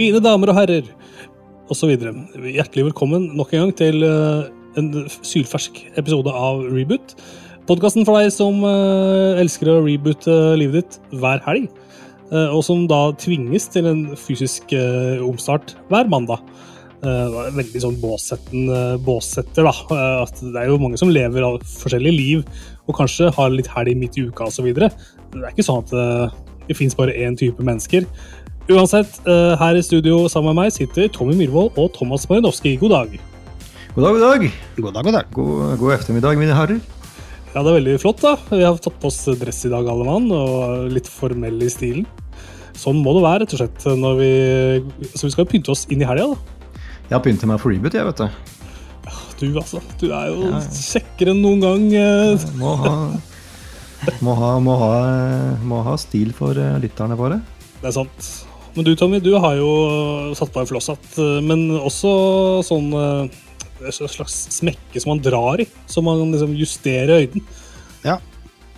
Mine damer og herrer, osv. Hjertelig velkommen nok en gang til eh, en sylfersk episode av Reboot. Podkasten for deg som eh, elsker å reboote livet ditt hver helg. eh, og som da tvinges til en fysisk eh, omstart hver mandag. Veldig sånn båssetter, da. Eh, at det er jo mange som lever av forskjellige liv, og kanskje har litt helg midt i uka osv. Det er ikke sånn at eh, det fins bare én type mennesker. Uansett, eh, her i studio sammen med meg sitter Tommy Myhrvold og Thomas Marinovskij. God dag. God dag, god dag. God dag, god dag. God, god ettermiddag, mine herrer. Ja, det er veldig flott, da. Vi har tatt på oss dress i dag, alle mann, og litt formell i stilen. Sånn må det være, rett og slett. Når vi, så vi skal jo pynte oss inn i helga, da. Jeg har pynta meg for reboot, jeg, vet du. Du, altså. Du er jo Ja, ja. kjekkere enn noen gang. eh. Må ha, må ha, må ha, må ha stil for eh, lytterne våre. Det er sant. Men du, Tommy, du har jo satt på en flosshatt, eh, men også sånn eh, et slags smekke som man drar i, så man liksom justerer øyden. Ja.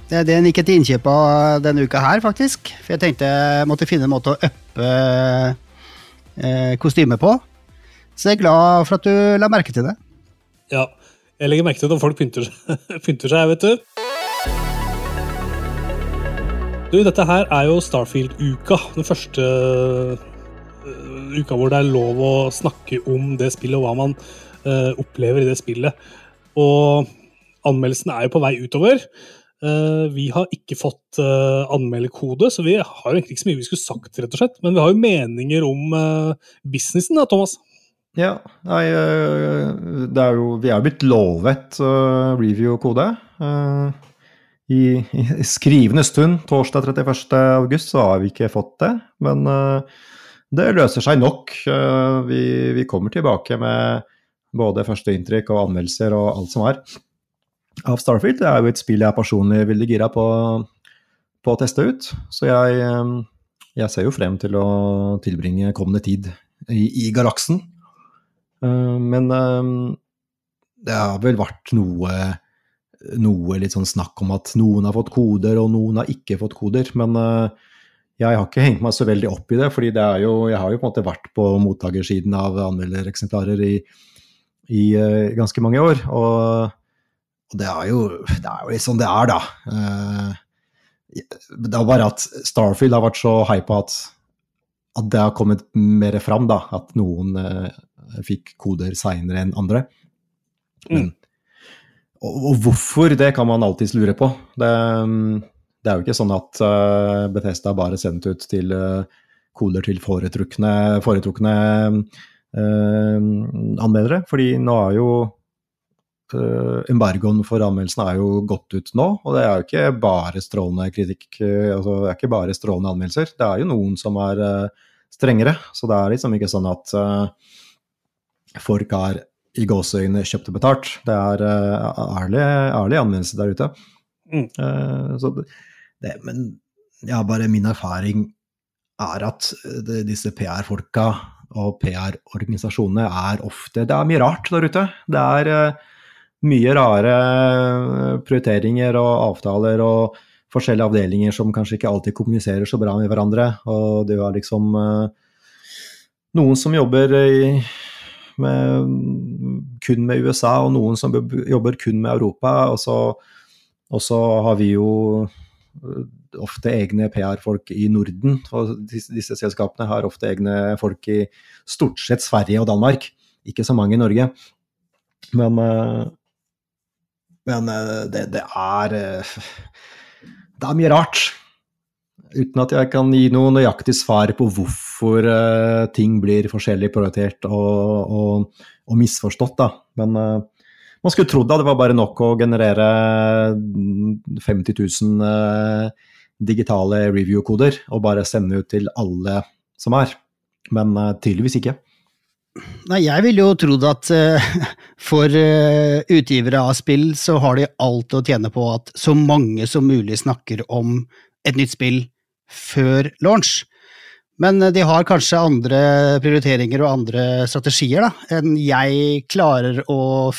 Det- Den gikk jeg til innkjøp av denne uka her, faktisk. For jeg tenkte jeg måtte finne en måte å uppe eh, kostymet på. Så jeg er glad for at du la merke til det. Ja, jeg legger merke til når folk pynter, pynter seg, vet du. Du, dette her er jo Starfield-uka. Den første øh, uka hvor det er lov å snakke om det spillet og hva man uh, opplever i det spillet. Og anmeldelsen er jo på vei utover. Uh, vi har ikke fått uh, anmelderkode, så vi har jo egentlig ikke så mye vi skulle sagt, rett og slett. Men vi har jo meninger om uh, businessen, da, Thomas. Ja, nei, eh, det er jo, vi er blitt lovet eh, review-kode. Eh, i, I skrivende stund, torsdag 31. august, så har vi ikke fått det. Men eh, det løser seg nok. Eh, vi, vi kommer tilbake med både førsteinntrykk og anmeldelser og alt som er av Starfield. Det er jo et spill jeg er personlig veldig gira på, på å teste ut. Så jeg, eh, jeg ser jo frem til å tilbringe kommende tid i, i galaksen. Men det har vel vært noe, noe litt sånn snakk om at noen har fått koder, og noen har ikke fått koder. Men eh, jeg har ikke hengt meg så veldig opp i det, fordi det er jo, jeg har jo på en måte vært på mottakersiden av anmeldereksemplarer i, i eh, ganske mange år. Og, og det, er jo, det er jo litt sånn det er, da. Eh, Det er bare at Starfield har vært så hypa at, at det har kommet mer fram, da. At noen fikk koder seinere enn andre. Men, og, hvorfor, det kan man alltids lure på. Det, det er jo ikke sånn at uh, Bethesda bare sendt ut til eh, koder til foretrukne, foretrukne uh, anmeldere. Fordi nå er jo uh, embargoen for anmeldelsen er jo gått ut nå, og det er jo ikke bare strålende kritikk, eh, altså det er ikke bare strålende anmeldelser. Det er jo noen som er uh, strengere, så det er liksom ikke sånn at uh, folk er i gåseøyne kjøpt og betalt. Det er uh, ærlig, ærlig anmeldelse der ute. Mm. Eh, så det, det, men ja, bare min erfaring er at det, disse PR-folka og PR-organisasjonene er ofte Det er mye rart der ute. Det er eh, mye rare eh, prioriteringer og avtaler og forskjellige avdelinger som kanskje ikke alltid kommuniserer så bra med hverandre. Og du har liksom eh, noen som jobber i, med, kun med USA, og noen som jobber kun med Europa. Og så, har vi jo eh, ofte egne PR-folk i Norden. Og disse, disse selskapene har ofte egne folk i stort sett Sverige og Danmark. Ikke så mange i Norge. Men, eh, men eh, det, det er Det er mye rart. Uten at jeg kan gi noe nøyaktig svar på hvorfor uh, ting blir forskjellig prioritert og, og, og misforstått, da. Men uh, man skulle trodd at det var bare nok å generere 50 000 uh, digitale review-koder og bare sende ut til alle som er. Men eh, tydeligvis ikke. Nei, jeg ville jo trodd at uh, for uh, utgivere av spill så har de alt å tjene på at så mange som mulig snakker om et nytt spill før launch. Men eh, de har kanskje andre prioriteringer og andre strategier da, enn jeg klarer å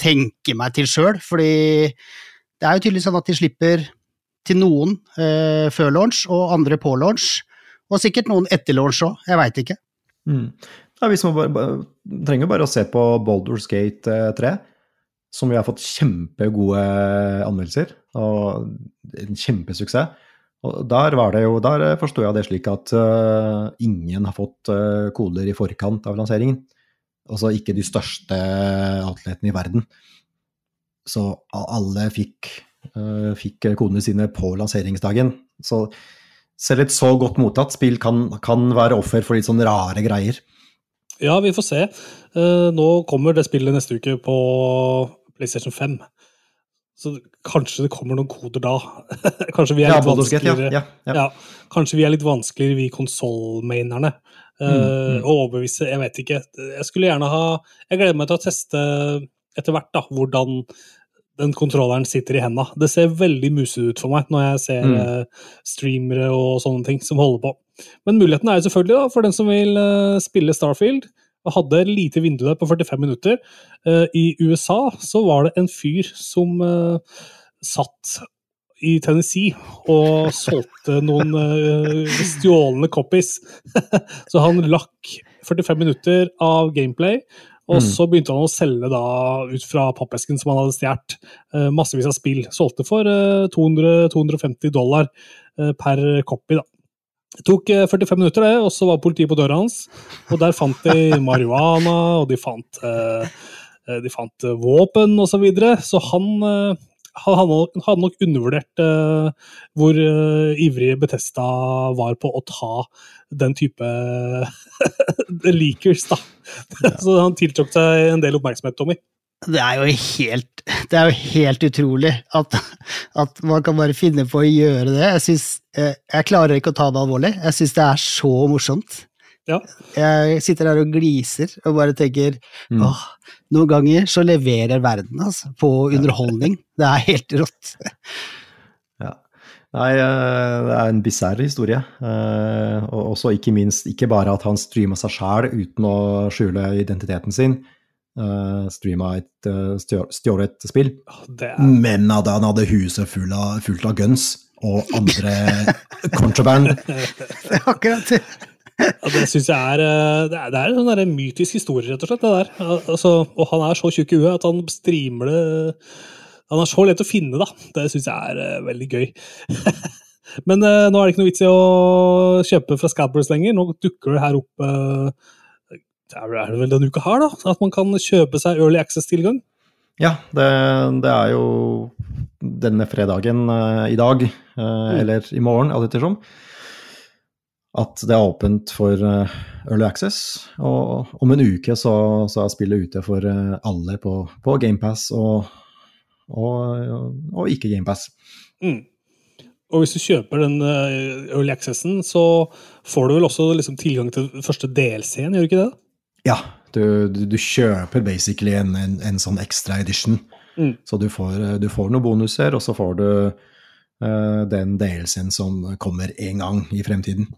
tenke meg til sjøl, fordi det er jo tydelig sånn at de slipper til noen eh, før launch og andre på launch, og sikkert noen etter launch òg, jeg veit ikke. Mm. Ja, vi bare, trenger bare å se på Boulders Gate 3, som vi har fått kjempegode anmeldelser. Og en kjempesuksess. Og der var det jo, der forsto jeg det slik at uh, ingen har fått uh, koder i forkant av lanseringen. Altså ikke de største atletene i verden. Så alle fikk, uh, fikk kodene sine på lanseringsdagen. Så selv et så godt mottatt spill kan, kan være offer for litt sånn rare greier. Ja, vi får se. Nå kommer det spillet neste uke på PlayStation 5. Så kanskje det kommer noen koder da. kanskje vi er litt vanskeligere ja, ja, ja. Kanskje vi er litt vanskeligere, vi konsollmainerne. Uh, mm, mm. Å overbevise Jeg vet ikke. Jeg skulle gjerne ha Jeg gleder meg til å teste etter hvert da, hvordan den kontrolleren sitter i henda. Det ser veldig musete ut for meg når jeg ser mm. uh, streamere og sånne ting som holder på. Men muligheten er jo selvfølgelig, da, for den som vil uh, spille Starfield, og hadde lite vindu der på 45 minutter. Uh, I USA så var det en fyr som uh, satt i Tennessee og solgte noen uh, stjålne copies. så han lakk 45 minutter av gameplay. Og mm. så begynte han å selge da ut fra pappesken som han hadde stjålet. massevis av spill. Solgte for 200-250 dollar per copy. da. Det tok 45 eh, minutter, det, og så var politiet på døra hans. Og der fant de marihuana, og de fant, eh, eh, de fant våpen osv. Så, videre. så han hadde nok undervurdert hvor ivrig Betesta var på å ta den type leakers, da. så han tiltrakk seg en del oppmerksomhet, Tommy. Det er jo helt, det er jo helt utrolig at, at, man kan bare finne på å gjøre det. Jeg, synes, eh, jeg klarer ikke å ta det alvorlig. Jeg syns det er så morsomt. Ja. Jeg sitter her og gliser og bare tenker mm. åh, noen ganger så leverer verden altså, på underholdning. Det er helt rått. Ja. Nei, eh, det er en bisarr historie. Eh, og også ikke minst ikke bare at han streama seg sjæl uten å skjule identiteten sin Uh, eh, streama et uh, stjålet spill. Er... Men at han hadde huset full av, fullt av guns og andre contraband. Akkurat det. ja, det syns jeg er eh, Det er, det er en sånn mytisk historie, rett og slett. det der. Altså, og han er så tjukk i huet at han streamer det Han er så lett å finne, da. Det syns jeg er uh, veldig gøy. Men uh, nå er det ikke noe vits i å kjøpe fra Scalpers lenger. Nå dukker det her opp det er det vel denne uka her, da? At man kan kjøpe seg Early Access-tilgang? Ja, det, det, er jo denne fredagen uh, i dag, uh, mm. eller i morgen, alt ettersom, at det er åpent for uh, Early Access. Og om en uke så, så er spillet ute for alle på, på GamePass og, og, og, ikke GamePass. Mm. Og hvis du kjøper den Early Accessen, så får du vel også liksom, tilgang til første DLC-en, gjør du ikke det? Ja, du, du, du kjøper basically en, en, en sånn ekstra edition. Mm. Så du får, du får, noen bonuser, og så får du uh, den delelsen som kommer én gang i fremtiden.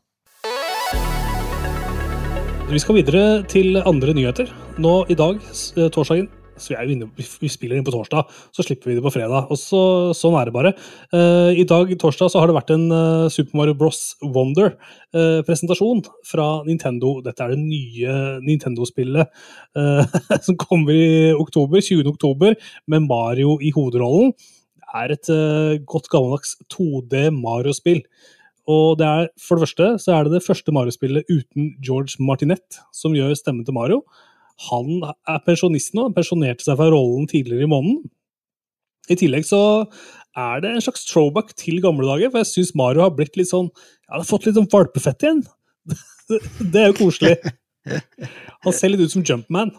Vi skal videre til andre nyheter. Nå i dag, eh, torsdagen, så vi, inne, vi, spiller inn på torsdag, så slipper vi det på fredag. og så, Sånn er det bare. Uh, I dag, torsdag, så har det vært en uh, Super Mario Bros. Wonder-presentasjon uh, fra Nintendo. Dette er det nye Nintendo-spillet som kommer i oktober, 20. oktober, med Mario i hovedrollen. Det er et godt gammeldags 2D Mario-spill. Og det er, For det første så er det det første Mario-spillet uten George Martinette, som gjør stemmen til Mario. Han er pensjonist nå, pensjonerte seg fra rollen tidligere i måneden. I tillegg så er det en slags throwback til gamle dager, for jeg syns Mario har blitt litt sånn Ja, har fått litt sånn valpefett igjen. det er jo koselig. Han ser litt ut som Jumpman.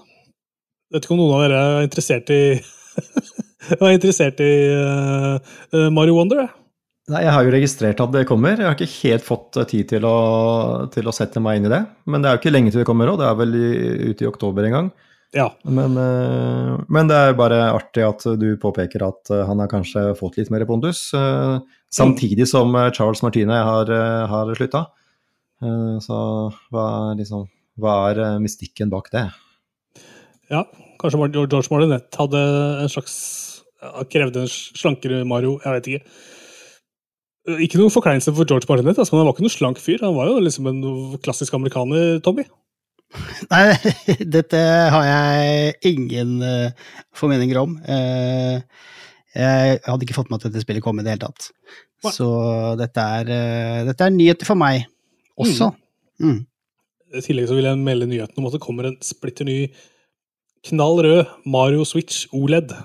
Vet ikke om noen av dere er interessert i er interessert i uh, Mario Wonder? Nei, Jeg har jo registrert at det kommer. Jeg har ikke helt fått eh, tid til å, til å sette meg inn i det. Men det er jo ikke lenge til det kommer òg. Det er vel ute i oktober en gang. Ja. Men, eh, men, det er bare artig at du påpeker at eh, han har kanskje fått litt mer pondus. Samtidig som Charles Martine har, har slutta. Så hva, liksom, hva er mystikken bak det? Ja, kanskje George Martinette hadde en slags Krevde en slankere Mario, jeg vet ikke. Ikke noe forkleinelse for George Martinet, altså, men han var ikke noe slank fyr. Han var jo liksom en klassisk amerikaner, Tommy. Nei, dette har jeg ingen uh, formeninger om. Uh, jeg hadde ikke fått med at dette spillet kom i det hele tatt. Hva? Så dette er, uh, dette er nyheter for meg også. Mm. Mm. I tillegg så vil jeg melde nyheten om at det kommer en splitter ny knall rød Mario Switch OLED,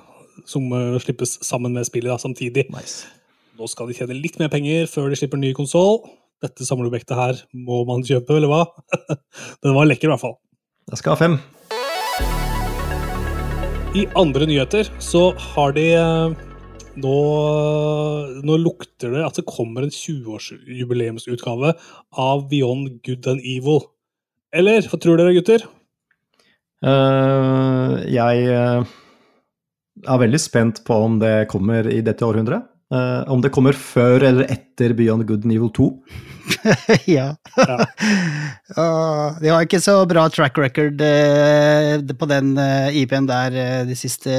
som slippes sammen med spillet da, samtidig. Nice. Nå skal de tjene litt mer penger før de slipper ny konsoll. Dette samleobjektet her må man kjøpe, eller hva? Den var lekker, i hvert fall. Jeg skal ha fem. I andre nyheter så har de eh, nå, nå, lukter det at det kommer en 20-årsjubileumsutgave av Beyond Good and Evil. Eller hva tror dere, gutter? Uh, jeg uh, er veldig spent på om det kommer i dette århundret. Uh, om det kommer før eller etter Beyond Good Evil 2? ja. ja. uh, de har ikke så bra track record uh, på den uh, IP-en der de siste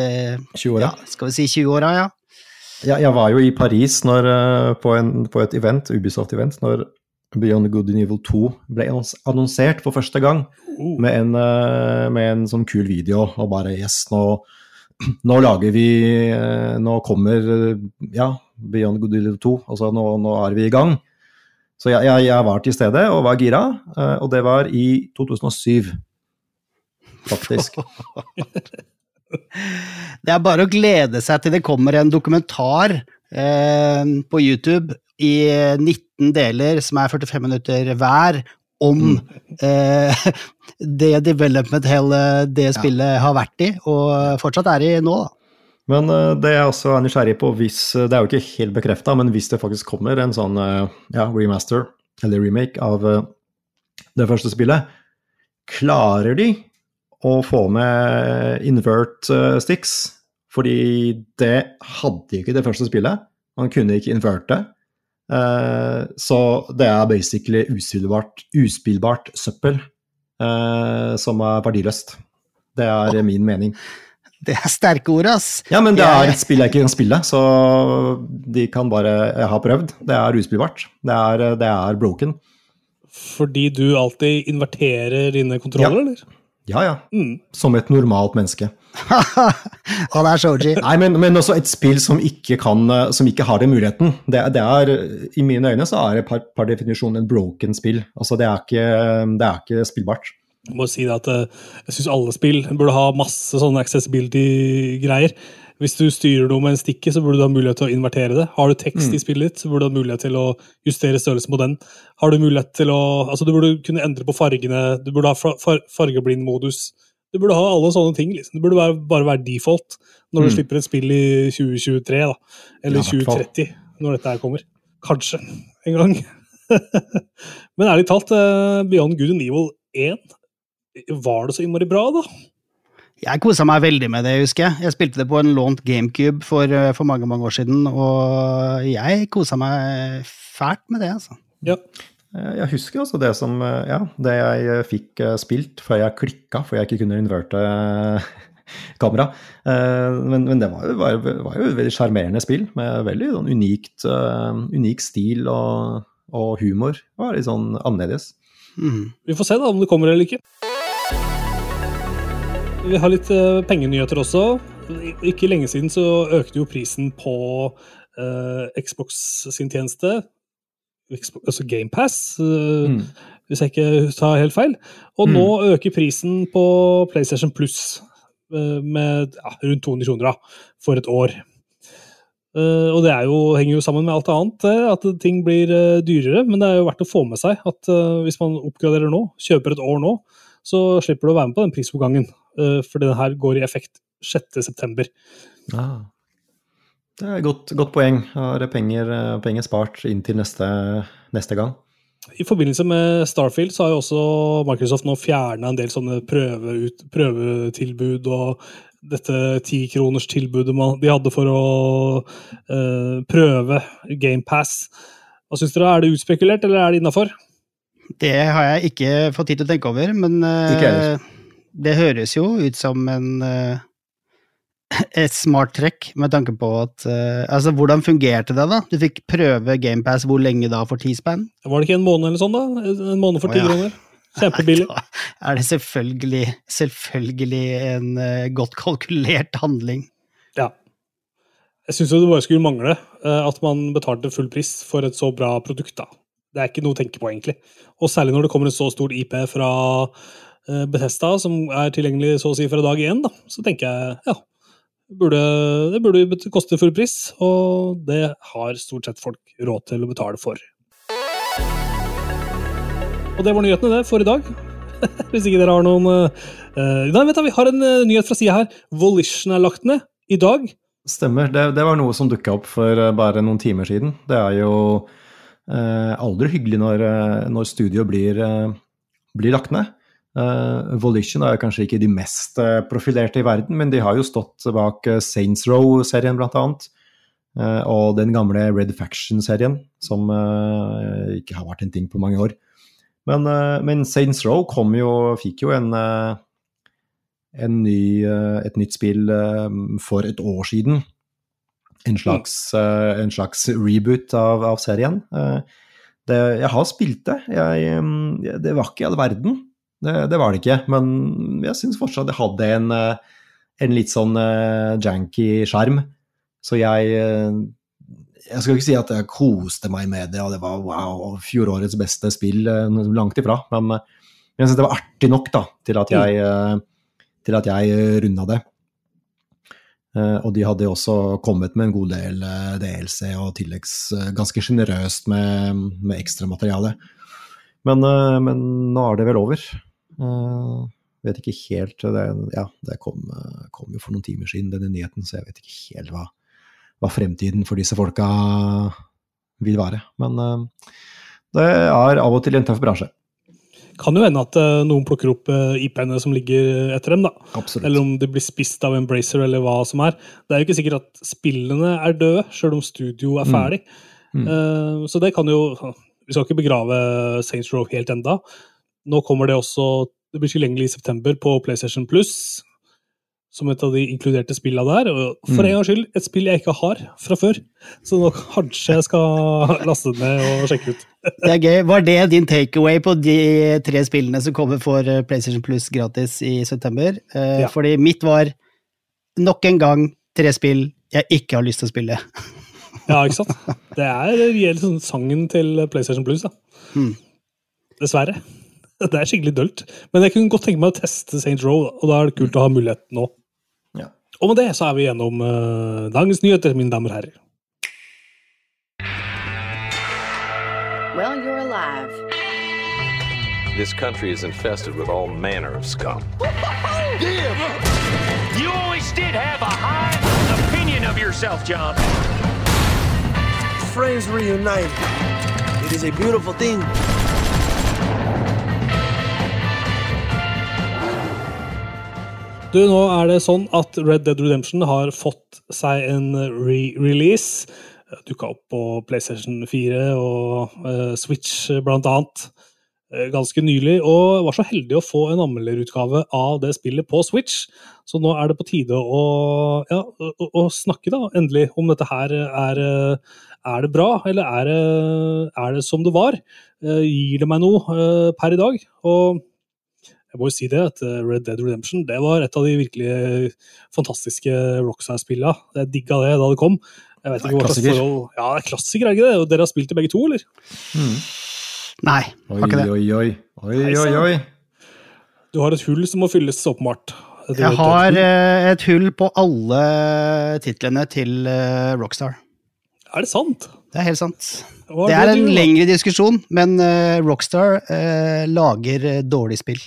20 åra. Ja, skal vi si 20 åra, ja. ja. Jeg var jo i Paris når, på, en, på, et event, Ubisoft-event når Beyond Good Evil 2 ble annonsert for første gang uh. med en, med en sånn kul video, og bare yes, nå nå lager vi Nå kommer ja, Beyond Good Deal 2. Altså nå, nå, er vi i gang. Så jeg, jeg, jeg, var til stede og var gira, eh, og det var i 2007, faktisk. det er bare å glede seg til det kommer en dokumentar eh, på YouTube i 19 deler, som er 45 minutter hver, om mm. eh, det development hele det spillet ja. har vært i, og fortsatt er i nå. da. Men uh, det jeg også er nysgjerrig på, hvis uh, Det er jo ikke helt bekrefta, men hvis det faktisk kommer en sånn uh, ja, remaster eller remake av det første spillet, klarer de å få med invert sticks? Fordi det hadde ikke det første spillet. Man kunne ikke inverte. Så det er basically uspillbart, uspillbart søppel som er verdiløst. Det er min mening. Det er sterke ord, ass. Ja, men det er et spill jeg ikke kan spille, så de kan bare Jeg har prøvd. Det er uspillbart. Det er, det er broken. Fordi du alltid inverterer dine kontroller, ja. eller? Ja, ja. Mm. Som et normalt menneske. Han er shoji. Nei, men, men, også et spill som ikke, kan, som ikke har den muligheten. Det, det, er, I mine øyne så er det per, per definisjon en broken spill. Altså, det er ikke, det er ikke spillbart. Jeg må si at eh, jeg syns alle spill burde ha masse sånne accessibility-greier. Hvis du styrer noe med en stikke, så burde du ha mulighet til å invertere det. Har du tekst mm. i spillet ditt, så burde du ha mulighet til å justere størrelsen på den. Har Du mulighet til å, altså du burde kunne endre på fargene, du burde ha fargeblind-modus. Du burde ha alle sånne ting. liksom. Det burde bare, bare være default når du mm. slipper et spill i 2023, da. Eller ja, 2030, når dette her kommer. Kanskje en gang. Men ærlig talt, eh, Beyond Good and Evil 1 var det så innmari bra, da? Jeg kosa meg veldig med det, husker jeg. Jeg spilte det på en lånt GameCube for, eh, for mange mange år siden, og jeg kosa meg fælt med det, altså. Ja. Eh, jeg husker altså det som eh, Ja, det jeg fikk spilt før jeg klikka, for jeg ikke kunne inverte kamera. Men, men det var jo, var, var jo, et veldig sjarmerende spill, med veldig sånn unikt, unik stil og, og humor. Det var litt sånn annerledes. Mm. Vi får se da om det kommer eller ikke. Vi har litt pengenyheter også. Ikke lenge siden så økte jo prisen på Xbox sin tjeneste, altså GamePass, uh, mm. hvis jeg ikke tar helt feil. Og mm. nå øker prisen på PlayStation Plus med ja, rundt 200 kroner da, for et år. Uh, og det jo, henger jo sammen med alt annet, at ting blir dyrere. Men det er jo verdt å få med seg at hvis man oppgraderer nå, kjøper et år nå, så slipper du å være med på den prisoppgangen. fordi for den her går i effekt 6.9. Ah. Det er et godt, godt poeng. Har penger, eh, penger spart inntil neste, neste gang. I forbindelse med Starfield så har jo også Microsoft nå fjerna en del sånne prøveut, prøvetilbud og dette tikronerstilbudet de hadde for å uh, prøve GamePass. Hva syns dere, er det utspekulert, eller er det innafor? Det har jeg ikke fått tid til å tenke over, men uh, det høres jo ut som en uh, et smart trekk, med tanke på at uh, Altså, hvordan fungerte det, da? Du fikk prøve GamePass hvor lenge da for T-span? Var det ikke en måned eller sånn, da? En måned for ti oh, ja. kroner? Kjempebillig. Da er det selvfølgelig, selvfølgelig en uh, godt kalkulert handling. Ja. Jeg syns jo det bare skulle mangle uh, at man betalte full pris for et så bra produkt, da. Det er ikke noe å tenke på, egentlig. Og særlig når det kommer en så stor IP fra Bethesda, som er tilgjengelig så å si fra dag én, da. Så tenker jeg ja, burde, det burde koste full pris, og det har stort sett folk råd til å betale for. Og det var nyhetene, det, for i dag. Hvis ikke dere har noen uh, Nei, vet du, vi har en uh, nyhet fra sida her. Volition er lagt ned i dag. Stemmer. Det, det var noe som dukka opp for eh, bare noen timer siden. Det er jo uh, aldri hyggelig når, når studio blir, blir lagt ned. Eh, Volition er kanskje ikke de mest eh, profilerte i verden, men de har jo stått bak eh, Saints Row-serien, annet. Eh, og den gamle Red Faction-serien, som ikke har vært en ting på mange år. Men, men Saints Row jo, fikk jo en en ny, et nytt spill for et år siden. En slags, en slags reboot av, av serien. Det, jeg har spilt det. Jeg, mm, det var ikke i all verden. Det, det var det ikke. Men jeg syns fortsatt det hadde en, eh, en litt sånn eh, janky skjerm. Så jeg eh, Jeg skal ikke si at jeg koste meg med det, og det var wow, fjorårets beste spill. Langt ifra. Men jeg syns det var artig nok da, til at jeg til at jeg runda det. Og de hadde også kommet med en god del DLC og tilleggs ganske sjenerøst med, med ekstramateriale. Men, men nå er det vel over. Eh, Vet ikke helt det, Ja, det kom, eh, kom jo for noen timer siden, denne nyheten, så jeg vet ikke helt hva, hva fremtiden for disse folka vil være. Men uh, det er av og til en tøff bransje. Kan jo hende at noen plukker opp eh, IP-ene som ligger etter dem, da. Absolutt. Eller om de blir spist av Embracer, eller hva som er. Det er jo ikke sikkert at spillene er døde, sjøl om studio er Mm. ferdig. Mm. Mm. så det kan jo Vi skal ikke begrave Saints Row helt enda. Nå kommer det også Det blir tilgjengelig i september på PlayStation Plus. Som et av de inkluderte spillene der. Og for Mm. en gangs skyld, et spill jeg ikke har fra før. Så nå kanskje jeg skal laste det ned og sjekke ut. Det er gøy. Var det din takeaway på de tre spillene som kommer for eh, PlayStation Plus gratis i september? Eh, Ja. Fordi mitt var nok en gang tre spill jeg ikke har lyst til å spille. Ja, ikke sant? Det er reelt sånn sangen til PlayStation Plus, da. Mm. Dessverre. Det er skikkelig dølt. Men jeg kunne godt tenke meg å teste St. Row, og da er det kult å ha muligheten nå. Ja. Og med det så er vi gjennom uh, dagens nyheter, mine damer og herrer. Well, you're alive. This country is infested with all manner of scum. You always did have a high opinion of yourself, John. friends reunite. It is a beautiful thing. Du, nå er det sånn at Red Dead Redemption har fått seg en re-release. Dukka opp på PlayStation 4 og uh, Switch blant annet eh, ganske nylig. Og var så heldig å få en anmelderutgave av det spillet på Switch. Så nå er det på tide å, ja, å, å snakke da, endelig om dette her er, eh, er det bra, eller er det, er det som det var? Uh, Gir det meg noe uh, per i dag? Og jeg må jo si det, at eh, Red Dead Redemption det var et av de virkelig fantastiske Rockstar-spillene. Jeg digga det da det kom. Jeg vet Det er ikke hva slags klassiker. forhold... Ja, det er klassiker, er ikke det? Og dere har spilt det begge to, eller? Nei, Oi, har ikke det. oi, oi. Oi, oi, oi. Du har et hull som må fylles, åpenbart. Jeg har eh, et hull på alle titlene til eh, Rockstar. Er det sant? Det er helt sant. Det er en lengre diskusjon, men eh, Rockstar eh, lager eh, dårlig spill.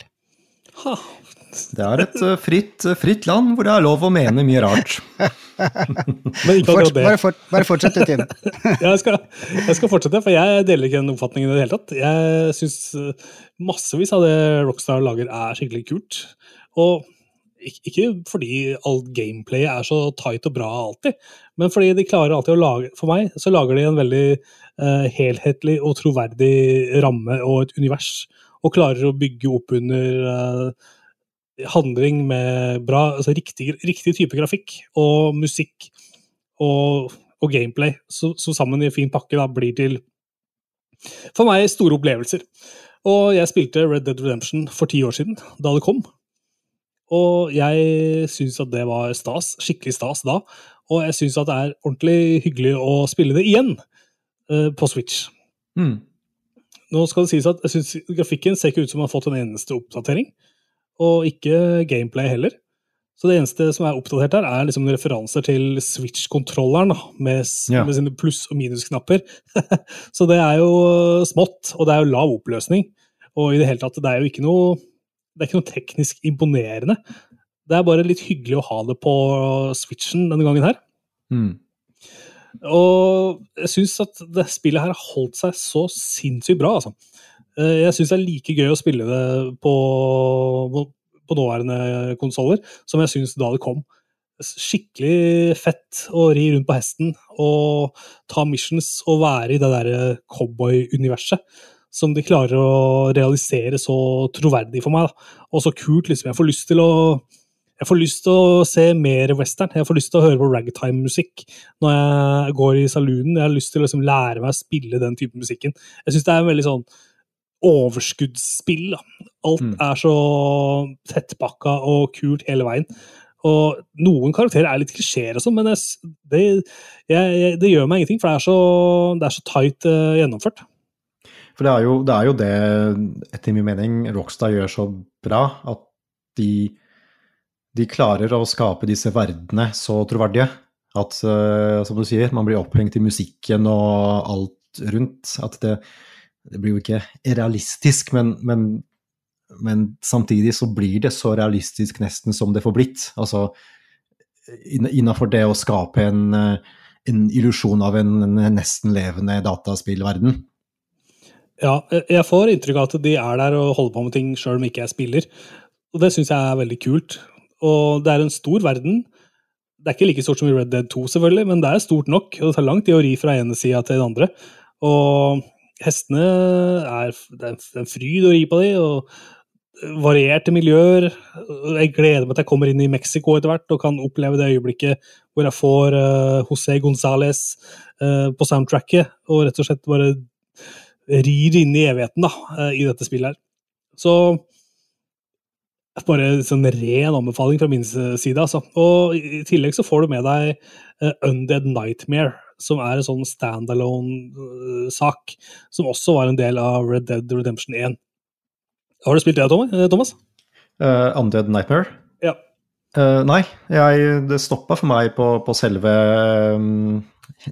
Det er et eh, fritt, fritt land hvor det er lov å mene mye rart. Men ikke Fort, akkurat det. bare, fort, bare fortsett, litt inn. jeg, skal, jeg skal fortsette, for jeg deler ikke den oppfatningen i det hele tatt. Jeg syns massevis av det Rockstar lager, er skikkelig kult. Og ikke fordi alt gameplay er så tight og bra alltid, men fordi de klarer alltid å lage For meg så lager de en veldig eh, helhetlig og troverdig ramme og et univers, og klarer å bygge opp under eh, handling med bra, altså riktig, riktig type grafikk og musikk og, og gameplay, så sammen i en fin pakke da blir til for meg store opplevelser. Og jeg spilte Red Dead Redemption for ti år siden, da det kom. Og jeg syns at det var stas. Skikkelig stas da. Og jeg syns at det er ordentlig hyggelig å spille det igjen uh, på Switch. Mm. Nå skal det sies at jeg synes Grafikken ser ikke ut som den har fått en eneste oppdatering. Og ikke gameplay heller. Så det eneste som er oppdatert her, er liksom referanser til Switch-kontrolleren med, Ja. med sine pluss- og minusknapper. så det er jo smått, og det er jo lav oppløsning. Og i det hele tatt, det er jo ikke noe, det er ikke noe teknisk imponerende. Det er bare litt hyggelig å ha det på Switchen denne gangen her. Mm. Og jeg syns at det spillet her har holdt seg så sinnssykt bra, altså. Eh, Jeg syns det er like gøy å spille det på, på, nåværende konsoller som jeg syns da det kom. Skikkelig fett å ri rundt på hesten og ta missions og være i det derre cowboy-universet. Som de klarer å realisere så troverdig for meg. Da. Og så kult, liksom. Jeg får lyst til å jeg får lyst til å se mer western. Jeg får lyst til å høre på ragtime-musikk når jeg går i saloonen. Jeg har lyst til å liksom lære meg å spille den type musikken. Jeg syns det er en veldig sånn overskuddsspill. Da. Alt Mm. er så tettpakka og kult hele veien. Og noen karakterer er litt klisjeer og sånn, men jeg, det, jeg, det gjør meg ingenting, for det er så, det er så tight uh, gjennomført. For det er, jo, det er jo det, etter min mening, Rockstar gjør så bra, at de, de klarer å skape disse verdenene så troverdige. At, eh, som du sier, man blir opphengt i musikken og alt rundt. At det, det blir jo ikke realistisk, men, men, men samtidig så blir det så realistisk nesten som det får blitt. Altså innafor det å skape en, eh, en illusjon av en, en nesten levende dataspillverden. Ja, jeg får inntrykk av at de er der og holder på med ting sjøl om ikke jeg spiller. Og det syns jeg er veldig kult. Og det er en stor verden. Det er ikke like stort som i Red Dead 2, selvfølgelig, men det er stort nok. Og det tar lang tid å ri fra ene sida til den andre. Og hestene er Det er en- fryd å ri på dem, og varierte miljøer. Jeg gleder meg til jeg kommer inn i Mexico etter hvert og kan oppleve det øyeblikket hvor jeg får uh, José González uh, på soundtracket, og rett og slett bare rir inn i evigheten da, uh, i dette spillet her. Så bare en sånn ren anbefaling fra min side. Altså. Og i tillegg så får du med deg eh, Undead Nightmare, som er en sånn standalone-sak, som også var en del av Red Dead Redemption 1. Har du spilt det, eh, Thomas? Uh, Undead Nightmare? Ja. Uh, nei, jeg, det stoppa for meg på, på selve um,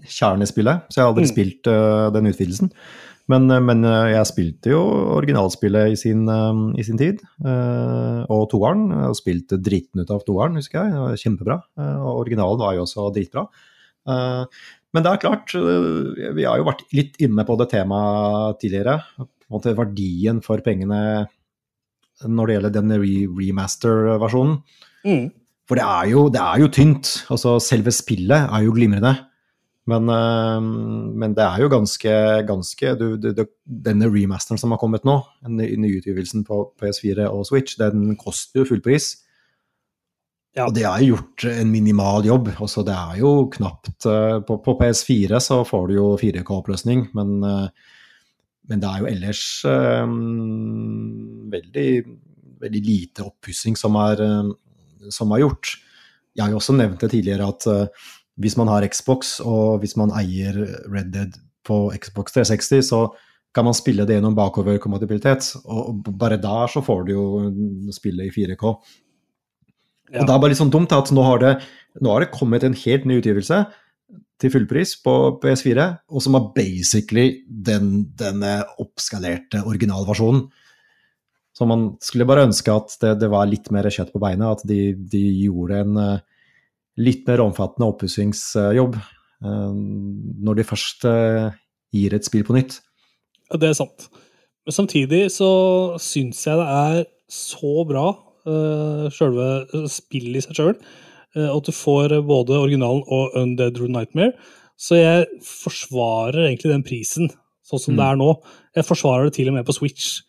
kjernespillet, så jeg har aldri Mm. spilt uh, den utvidelsen. Men, eh, men eh, jeg spilte jo originalspillet i sin, i sin tid, og toeren. Og spilte dritten ut av toeren, husker jeg. Kjempebra. Og originalen var jo også dritbra. Men det er klart, vi har jo vært litt inne på det temaet tidligere. På en måte verdien for pengene når det gjelder den re remaster-versjonen. Mm. For det er, jo, det er jo tynt. Altså, selve spillet er jo glimrende. Men, øh, men det er jo ganske, ganske du, du, du, Denne remasteren som har kommet nå, nyutgivelsen på PS4 og Switch, den koster jo fullpris. Ja. Og det er gjort en minimal jobb. Også det er jo knapt øh, på, på PS4 så får du jo 4K-oppløsning, men, øh, men det er jo ellers um, veldig, veldig lite oppussing som, er, som er gjort. Jeg har jo også nevnt det tidligere at hvis man har Xbox, og hvis man eier Red Dead på Xbox 360, så kan man spille det gjennom bakoverkompatibilitet. Og bare der så får du jo spille i 4K. Ja. Og det er bare litt sånn dumt at nå har det, nå har det kommet en helt ny utgivelse til fullpris på PS4, og som er basically den, denne oppskalerte originalversjonen. Så man skulle bare ønske at det, det var litt mer kjøtt på beinet, at de, de gjorde en eh, litt mer omfattende oppussingsjobb eh, når de først eh, gir et spill på nytt. Ja, det er sant. Men samtidig så syns jeg det er så bra, uh, sjølve spillet i seg sjøl, at du får både originalen og Undead Nightmare. Så jeg forsvarer egentlig den prisen, sånn som Mm. det er nå. Jeg forsvarer det til og med på Switch.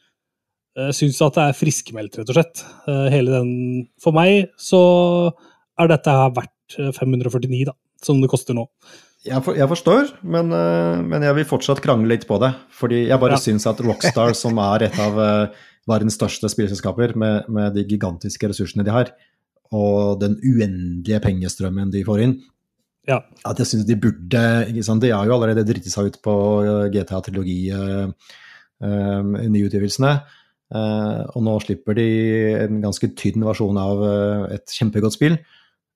Jeg syns at det er friskmeldt, rett og slett. Eh, Hele den For meg så er dette her verdt eh, 549, da, som det koster nå. Jeg, for, jeg forstår, men, eh, men jeg vil fortsatt krangle litt på det. Fordi jeg bare Ja. syns at Rockstar, som er et av eh, verdens største spillselskaper med, med de gigantiske ressursene de har, og den uendelige pengestrømmen de får inn, Ja. at jeg syns de burde sant? De har jo allerede driti seg ut på eh, GTA-trilogi-nyutgivelsene. eh, og nå slipper de en ganske tynn versjon av uh, et kjempegodt spill.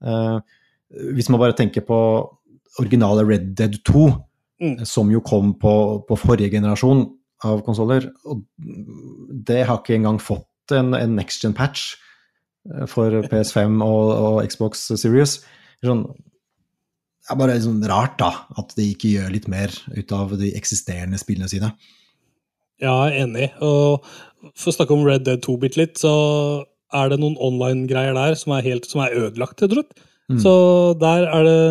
Eh, hvis man bare tenker på originale Red Dead 2, Mm. som jo kom på, på forrige generasjon av konsoller, og det har ikke engang fått en, en next gen patch eh, for PS5 og, og Xbox Series. Sånn, det er bare sånn rart, da, at de ikke gjør litt mer ut av de eksisterende spillene sine. Ja, jeg er enig. Og for å snakke om Red Dead 2 bitte litt, så er det noen online-greier der som er, helt, som er ødelagt, rett og slett. Mm. Så der er det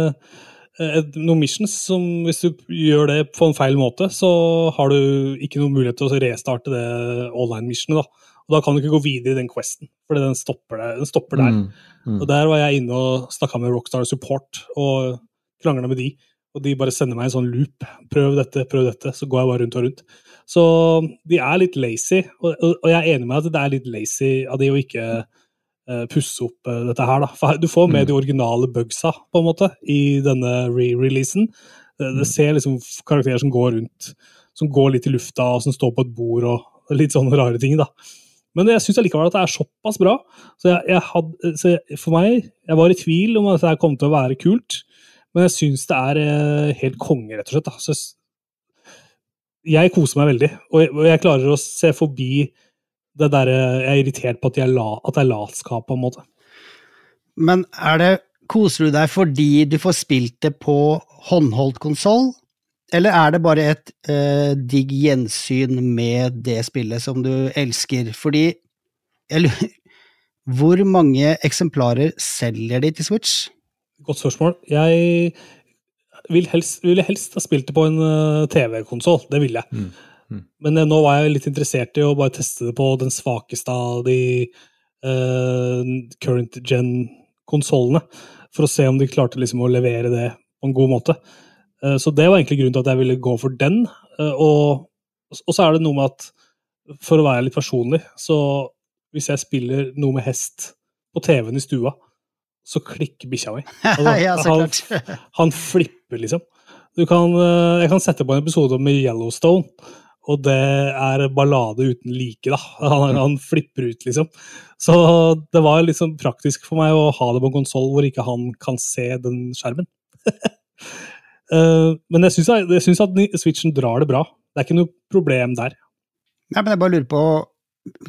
eh, noen missions som hvis du gjør det på en feil måte, så har du ikke noen mulighet til å restarte det online-missionet. da. Og da kan du ikke gå videre i den questen, for den stopper, det, den stopper der. Mm, mm. Og der var jeg inne og snakka med Rockstar Support og krangla med de. Og de bare sender meg en sånn loop. Prøv dette, prøv dette. Så går jeg bare rundt og rundt. Så de er litt lazy, og, og jeg er enig med at det er litt lazy av de å ikke pusse opp eh, dette her, da. Du får med Mm. de originale bugsa, på en måte, i denne re-releasen. Det, Mm. ser liksom karakterer som går rundt, som går litt i lufta, og som står på et bord, og litt sånne rare ting, da. Men jeg syns allikevel at det er såpass bra. Så, jeg, jeg hadde, så jeg, for meg, jeg var i tvil om at dette kom til å være kult, men jeg syns det er eh, helt konge, rett og slett. Da. Så jeg koser meg veldig, og jeg, og jeg klarer å se forbi det der, Jeg er irritert på at, jeg la, at det er latskap, på en måte. Men er det, koser du deg fordi du får spilt det på håndholdt konsoll, eller er det bare et eh, digg gjensyn med det spillet som du elsker? Fordi eller, Hvor mange eksemplarer selger de til Switch? Godt spørsmål. Jeg vil helst, ville helst ha spilt det på en uh, TV-konsoll. Det ville jeg. Mm. Mm. Men eh, nå var jeg litt interessert i å bare teste det på den svakeste av de uh, current gen-konsollene. For å se om de klarte liksom å levere det på en god måte. Uh, så det var egentlig grunnen til at jeg ville gå for den. Uh, og, og så er det noe med at for å være litt personlig, så hvis jeg spiller noe med hest på TV-en i stua, så klikker bikkja mi. Altså, ja, han-. Han flipper, liksom. Du kan, jeg kan sette på en episode med Yellowstone, og det er ballade uten like, da. Han, han flipper ut, liksom. Så det var liksom praktisk for meg å ha det på en konsoll hvor ikke han kan se den skjermen. uh, Men jeg syns, at Switchen drar det bra. Det er ikke noe problem der. Nei, men jeg bare lurer på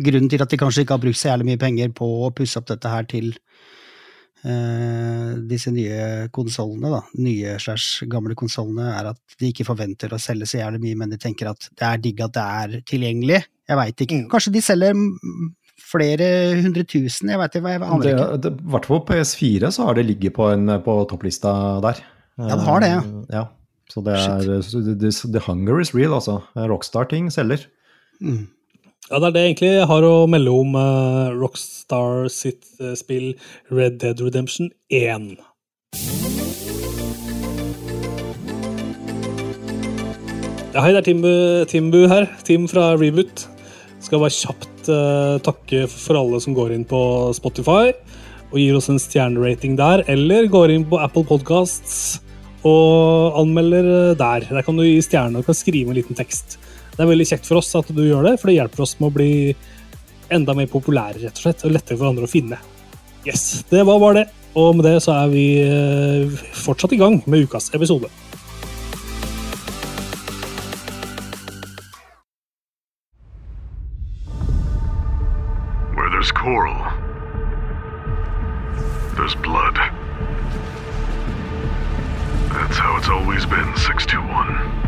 grunnen til at de kanskje ikke har brukt så jævlig mye penger på å pusse opp dette her til disse nye konsollene, da. Nye slags gamle konsollene, er at de ikke forventer å selge så jævlig mye, men de tenker at det er digg at det er tilgjengelig. Jeg veit ikke. Mm. Kanskje de selger flere hundre tusen, jeg veit ikke, I hvert fall på PS4 så har det ligget på, en, på topplista der. Ja, det har det, ja. Eh, ja. Så det er det, The hunger is real, altså. Rockstar-ting selger. Mm. Ja, det er det egentlig jeg har å melde om uh, Rockstar sitt uh, spill Red Dead Redemption 1. Ja, hei, det er Timbu, Timbu her. Tim fra Reboot. Skal bare kjapt uh, takke for alle som går inn på Spotify og gir oss en stjernerating der, eller går inn på Apple Podcasts og anmelder der. Der kan du gi stjerne og kan skrive en liten tekst. Det er veldig kjekt for oss at du gjør det, for det hjelper oss med å bli enda mer populære, rett og slett, og lettere for andre å finne. Yes, det var bare det. Og med det så er vi eh, fortsatt i gang med ukas episode. There's coral, there's blood. That's how it's always been, 621.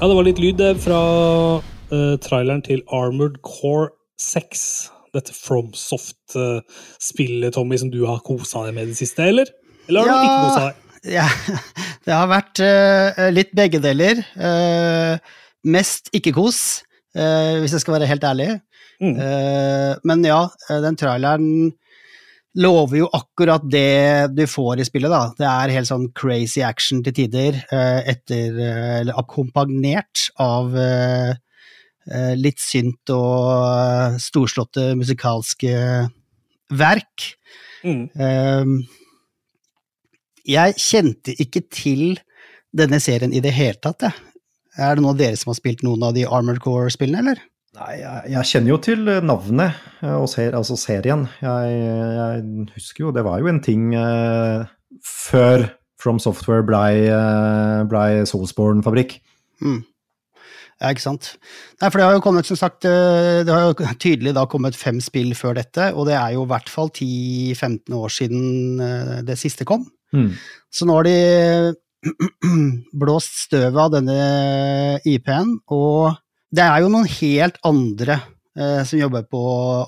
Ja, det var litt lyd der fra uh, traileren til Armored Core 6. Dette FromSoft-spillet, Tommy, som du har kosa deg med i det siste, eller? Eller har du ikke kosa deg? Ja, det har vært uh, litt begge deler. Uh, mest ikke-kos, hvis jeg skal være helt ærlig. Mm. Men ja, den traileren lover jo akkurat det du får i spillet, da. Det er helt sånn crazy action til tider, eh, etter eh, Eller akkompagnert av eh, litt synt og storslåtte musikalske verk. Mm. Ehm, jeg kjente ikke til denne serien i det hele tatt, jeg. Er det noen av dere som har spilt noen av de Armored Core-spillene, eller? Nei, jeg, jeg kjenner jo til navnet, eh, og ser, altså serien. Jeg, jeg husker jo, det var jo en ting eh, før From Software blei uh, ble Soulsborne-fabrikk. Mm. Ja, ikke sant. Nei, for det har jo kommet, som sagt, eh, det har jo tydelig da kommet fem spill før dette, og det er jo i hvert fall 10-15 år siden eh, det siste kom. Mm. Så nå har de blåst støvet av denne IP-en, og det er jo noen helt andre eh, som jobber på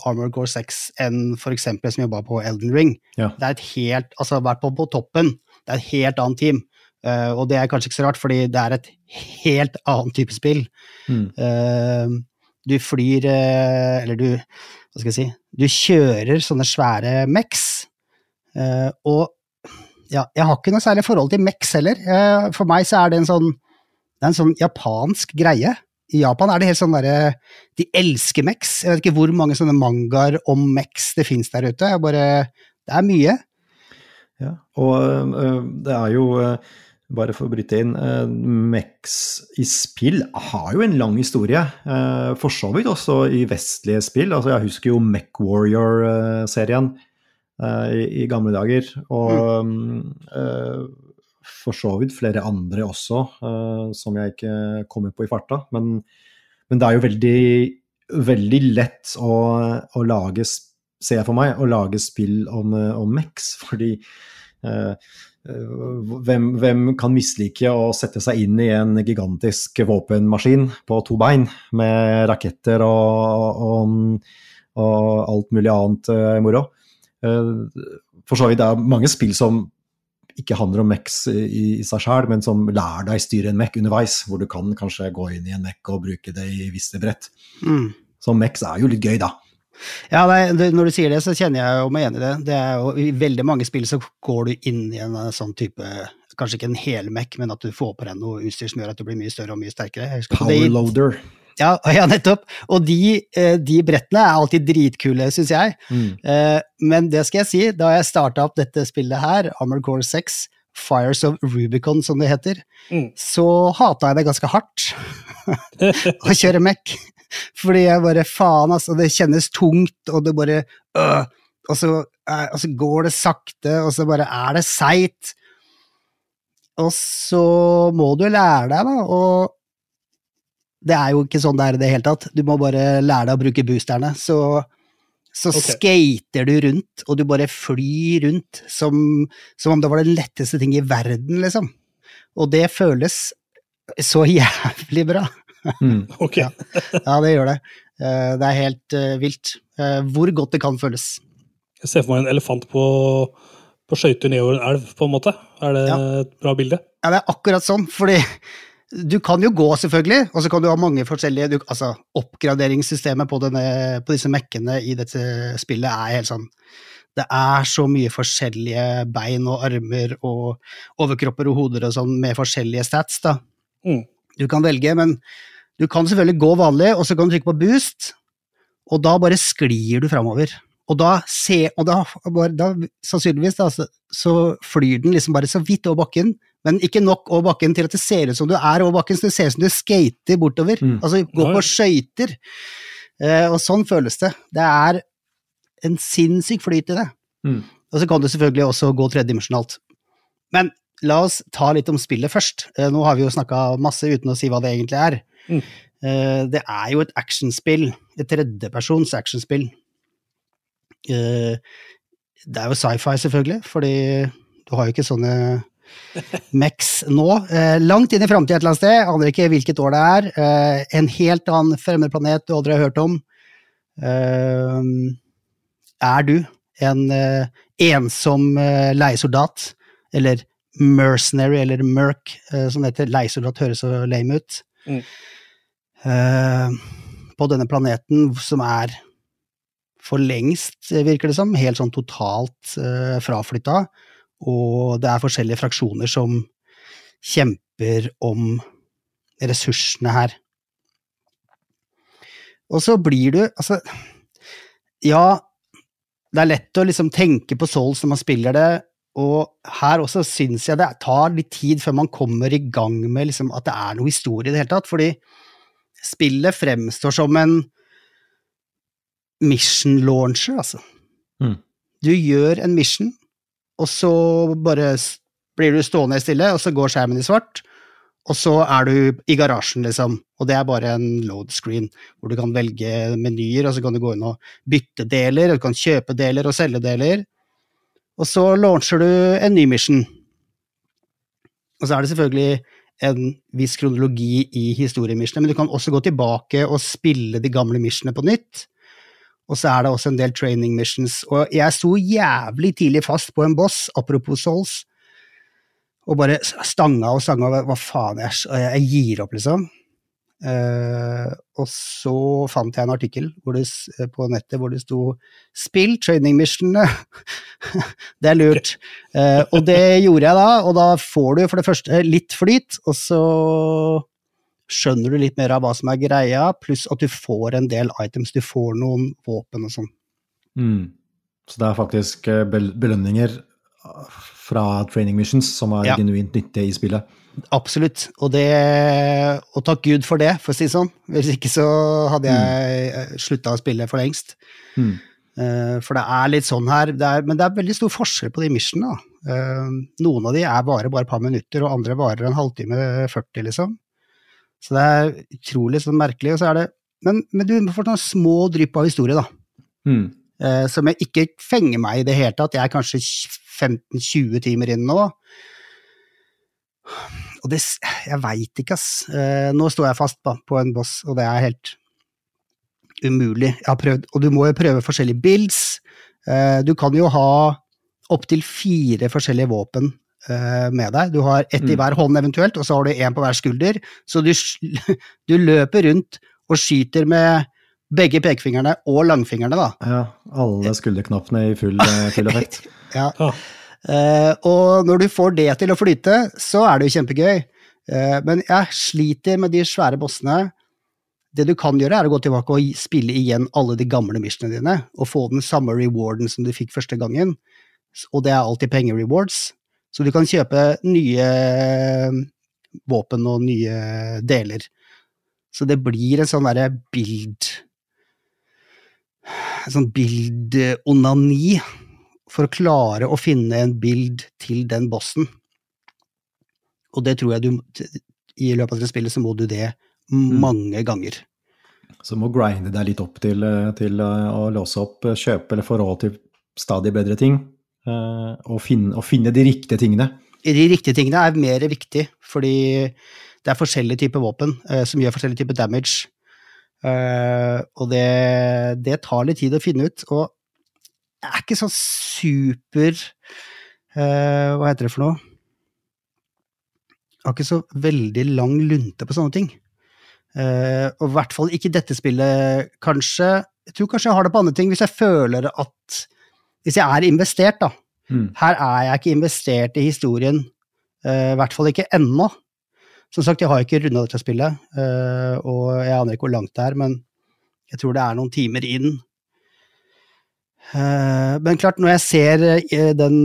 Armored Core 6 enn eksempel som jobba på Elden Ring. Ja. Det er et helt, altså vært på, på toppen, det er et helt annet team. Uh, og det er kanskje ikke så rart, fordi det er et helt annet type spill. Mm. Uh, du flyr, uh, eller du, hva skal jeg si, du kjører sånne svære Mex, og ja, jeg har ikke noe særlig forhold til Mex heller. For meg så er det en sånn, det er en sånn japansk greie. I Japan er det helt sånn derre De elsker Mex. Jeg vet ikke hvor mange sånne mangaer om Mex det fins der ute. Jeg bare Det er mye. Ja, og det er jo bare for å bryte inn, Mex i spill har jo en lang historie. For så vidt også i vestlige spill. Altså, jeg husker jo Mech Warrior-serien i, gamle dager. Og øh, for så vidt flere andre også, øh, som jeg ikke kommer på i farta. Men, men det er jo veldig, veldig lett å, å lage, ser jeg for meg, å lage spill om, øh, om Mex. Fordi Eh, eh, hvem, hvem kan mislike å sette seg inn i en gigantisk våpenmaskin på to bein med raketter og, og, og alt mulig annet eh, moro? Eh, for så vidt det er mange spill som ikke handler om Mex i, i seg sjøl, men som lærer deg styre en Mech underveis, hvor du kan kanskje gå inn i en Mech og bruke det i visse brett. Mm. Så Mex er jo litt gøy, da. Ja, nei, det, Når du sier det, så kjenner jeg jo meg enig i det. det er jo, I veldig mange spill så går du inn i en eh, sånn type Kanskje ikke en hel Mac, men at du får på deg noe utstyr som gjør at du blir mye større og mye sterkere. Power Powerloader. Ja, ja, nettopp. Og de, eh, de brettene er alltid dritkule, syns jeg. Mm. Eh, Men det skal jeg si, da jeg starta opp dette spillet her, Armored Core 6, Fires of Rubicon som det heter, Mm. så hata jeg det ganske hardt å kjøre Mac. Fordi jeg bare faen, altså, det kjennes tungt, og det bare øh, og, så, eh, og så går det sakte, og så bare er det seigt. Og så må du lære deg, da, og det er jo ikke sånn det er i det hele tatt. Du må bare lære deg å bruke boosterne. Så, så okay. skater du rundt, og du bare flyr rundt som, som om det var den letteste ting i verden, liksom. Og det føles så jævlig bra. Mm. Ok. Ja. Ja, det gjør det. Eh, Det er helt eh, vilt. Eh, Hvor godt det kan føles. Jeg ser for meg en elefant på, på skøyter nedover en elv, på en måte. Er det Ja. et bra bilde? Ja, det er akkurat sånn, fordi du kan jo gå, selvfølgelig, og så kan du ha mange forskjellige du, Altså, oppgraderingssystemet på, denne, på disse mekkene i dette spillet er helt sånn Det er så mye forskjellige bein og armer og overkropper og hoder og sånn med forskjellige stats, da. Mm. Du kan velge, men du kan selvfølgelig gå vanlig, og så kan du trykke på boost, og da bare sklir du framover. Og da, se, og da, da sannsynligvis da, så, så flyr den liksom bare så vidt over bakken, men ikke nok over bakken til at det ser ut som du er over bakken, så det ser ut som du skater bortover. Mm. Altså går på skøyter. Eh, og sånn føles det. Det er en sinnssyk flyt i det. Mm. Og så kan du selvfølgelig også gå tredimensjonalt. Men la oss ta litt om spillet først. Eh, nå har vi jo snakka masse uten å si hva det egentlig er. Mm. Eh, det er jo et actionspill. Et tredjepersons actionspill. Eh, det er jo sci-fi, selvfølgelig, fordi du har jo ikke sånne Max nå. Eh, langt inn i framtida et eller annet sted, aner ikke hvilket år det er. Eh, en helt annen fremmed planet du aldri har hørt om. Er du en ensom leiesoldat, eller mercenary, eller merc, som det heter. Leiesoldat høres så lame ut. Mm. Eh, på denne planeten som er for lengst, virker det som, helt sånn totalt uh, fraflytta. Og det er forskjellige fraksjoner som kjemper om ressursene her. Og så blir du Altså, ja, det er lett å liksom tenke på Souls når man spiller det, og her også syns jeg det tar litt tid før man kommer i gang med liksom at det er noe historie i det hele tatt, fordi spillet fremstår som en mission launcher, altså. Mm. Du gjør en mission, og så bare blir du stående stille, og så går skjermen i svart, og så er du i garasjen, liksom, og det er bare en load screen, hvor du kan velge menyer, og så kan du gå inn og bytte deler, og du kan kjøpe deler og selge deler, og så launcher du en ny mission. Og så er det selvfølgelig en viss kronologi i historiemissionene, men du kan også gå tilbake og spille de gamle missionene på nytt. Og så er det også en del training missions. Og jeg sto jævlig tidlig fast på en boss, apropos Souls, og bare stanga og stanga hva faen, jeg, jeg gir opp, liksom. Uh, og så fant jeg en artikkel det, på nettet hvor det sto 'Spill training missionene'. det er lurt. Uh, og det gjorde jeg da, og da får du for det første litt flyt, og så skjønner du litt mer av hva som er greia, pluss at du får en del items, du får noen våpen og sånn. Mm. Så det er faktisk eh, bel- belønninger eh, fra training missions som er Ja. genuint nyttige i spillet. Absolutt, og det Og takk Gud for det, for å si det sånn. Hvis ikke så hadde jeg slutta å spille for lengst. Mm. Eh, For det er litt sånn her, det er, men det er veldig stor forskjell på de missionene. Eh, Noen av de er bare, bare et par minutter, og andre varer en halvtime 40, liksom. Så det er utrolig sånn merkelig. Og så er det, men, men du får noen små drypp av historie, da. Mm. eh, som jeg ikke fenger meg i det hele tatt. Jeg er kanskje 15-20 timer inn nå. Og det Jeg veit ikke, ass. Eh, nå står jeg fast på, på en boss, og det er helt umulig. Jeg har prøvd, og du må jo prøve forskjellige builds. Eh, du kan jo ha opptil fire forskjellige våpen med deg. Du har ett i Mm. hver hånd eventuelt, og så har du én på hver skulder. Så du, du løper rundt og skyter med begge pekefingrene og langfingrene, da. Ja, alle skulderknappene i full, eh, full effekt. Ja. Ja. Eh, og når du får det til å flyte, så er det jo kjempegøy. Uh, men jeg sliter med de svære bossene. Det du kan gjøre, er å gå tilbake og spille igjen alle de gamle missionene dine, og få den samme rewarden som du fikk første gangen. Og det er alltid pengerewards. Så du kan kjøpe nye eh, våpen og nye deler. Så det blir en sånn derre bild En sånn bildonani for å klare å finne en bild til den bossen. Og det tror jeg du I løpet av det spillet så må du det mange ganger. Så må grinde deg litt opp til, eh, til eh, å låse opp, kjøpe eller få råd til stadig bedre ting. Eh, Og finne, å finne de riktige tingene. De riktige tingene er mer viktig, fordi det er forskjellige typer våpen eh, som gjør forskjellige typer damage. Eh, og det, det tar litt tid å finne ut, og jeg er ikke sånn super eh, Hva heter det for noe? Jeg har ikke så veldig lang lunte på sånne ting. Eh, og i hvert fall ikke dette spillet, kanskje. Jeg tror kanskje jeg har det på andre ting, hvis jeg føler at Hvis jeg er investert, da. Mm. Her er jeg ikke investert i historien, uh, i hvert fall ikke ennå. Som sagt, jeg har ikke runda dette spillet, uh, og jeg aner ikke hvor langt det er, men jeg tror det er noen timer inn. Uh, men klart, når jeg ser den,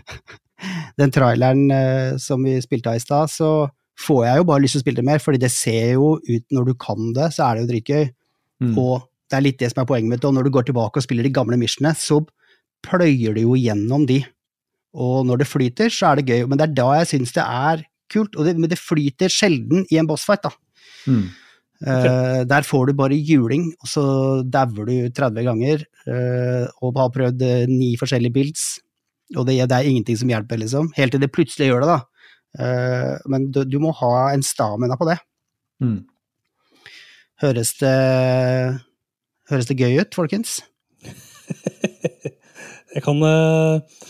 den traileren som vi spilte av i stad, så får jeg jo bare lyst til å spille det mer, fordi det ser jo ut når du kan det, så er det jo dritgøy. Mm. Og det er litt det som er poenget mitt, og når du går tilbake og spiller de gamle missionene, så pløyer du jo gjennom de. Og når det flyter, så er det gøy, men det er da jeg syns det er kult. Og det, men det flyter sjelden i en bossfight, da. Mm. Uh, der får du bare juling, og så dauer du 30 ganger Uh, og har prøvd uh, ni forskjellige builds, og det, det er ingenting som hjelper, liksom. Helt til det plutselig gjør det, da. Men du, du må ha en stamina på det. Mm. Høres det Høres det gøy ut, folkens? Jeg kan eh,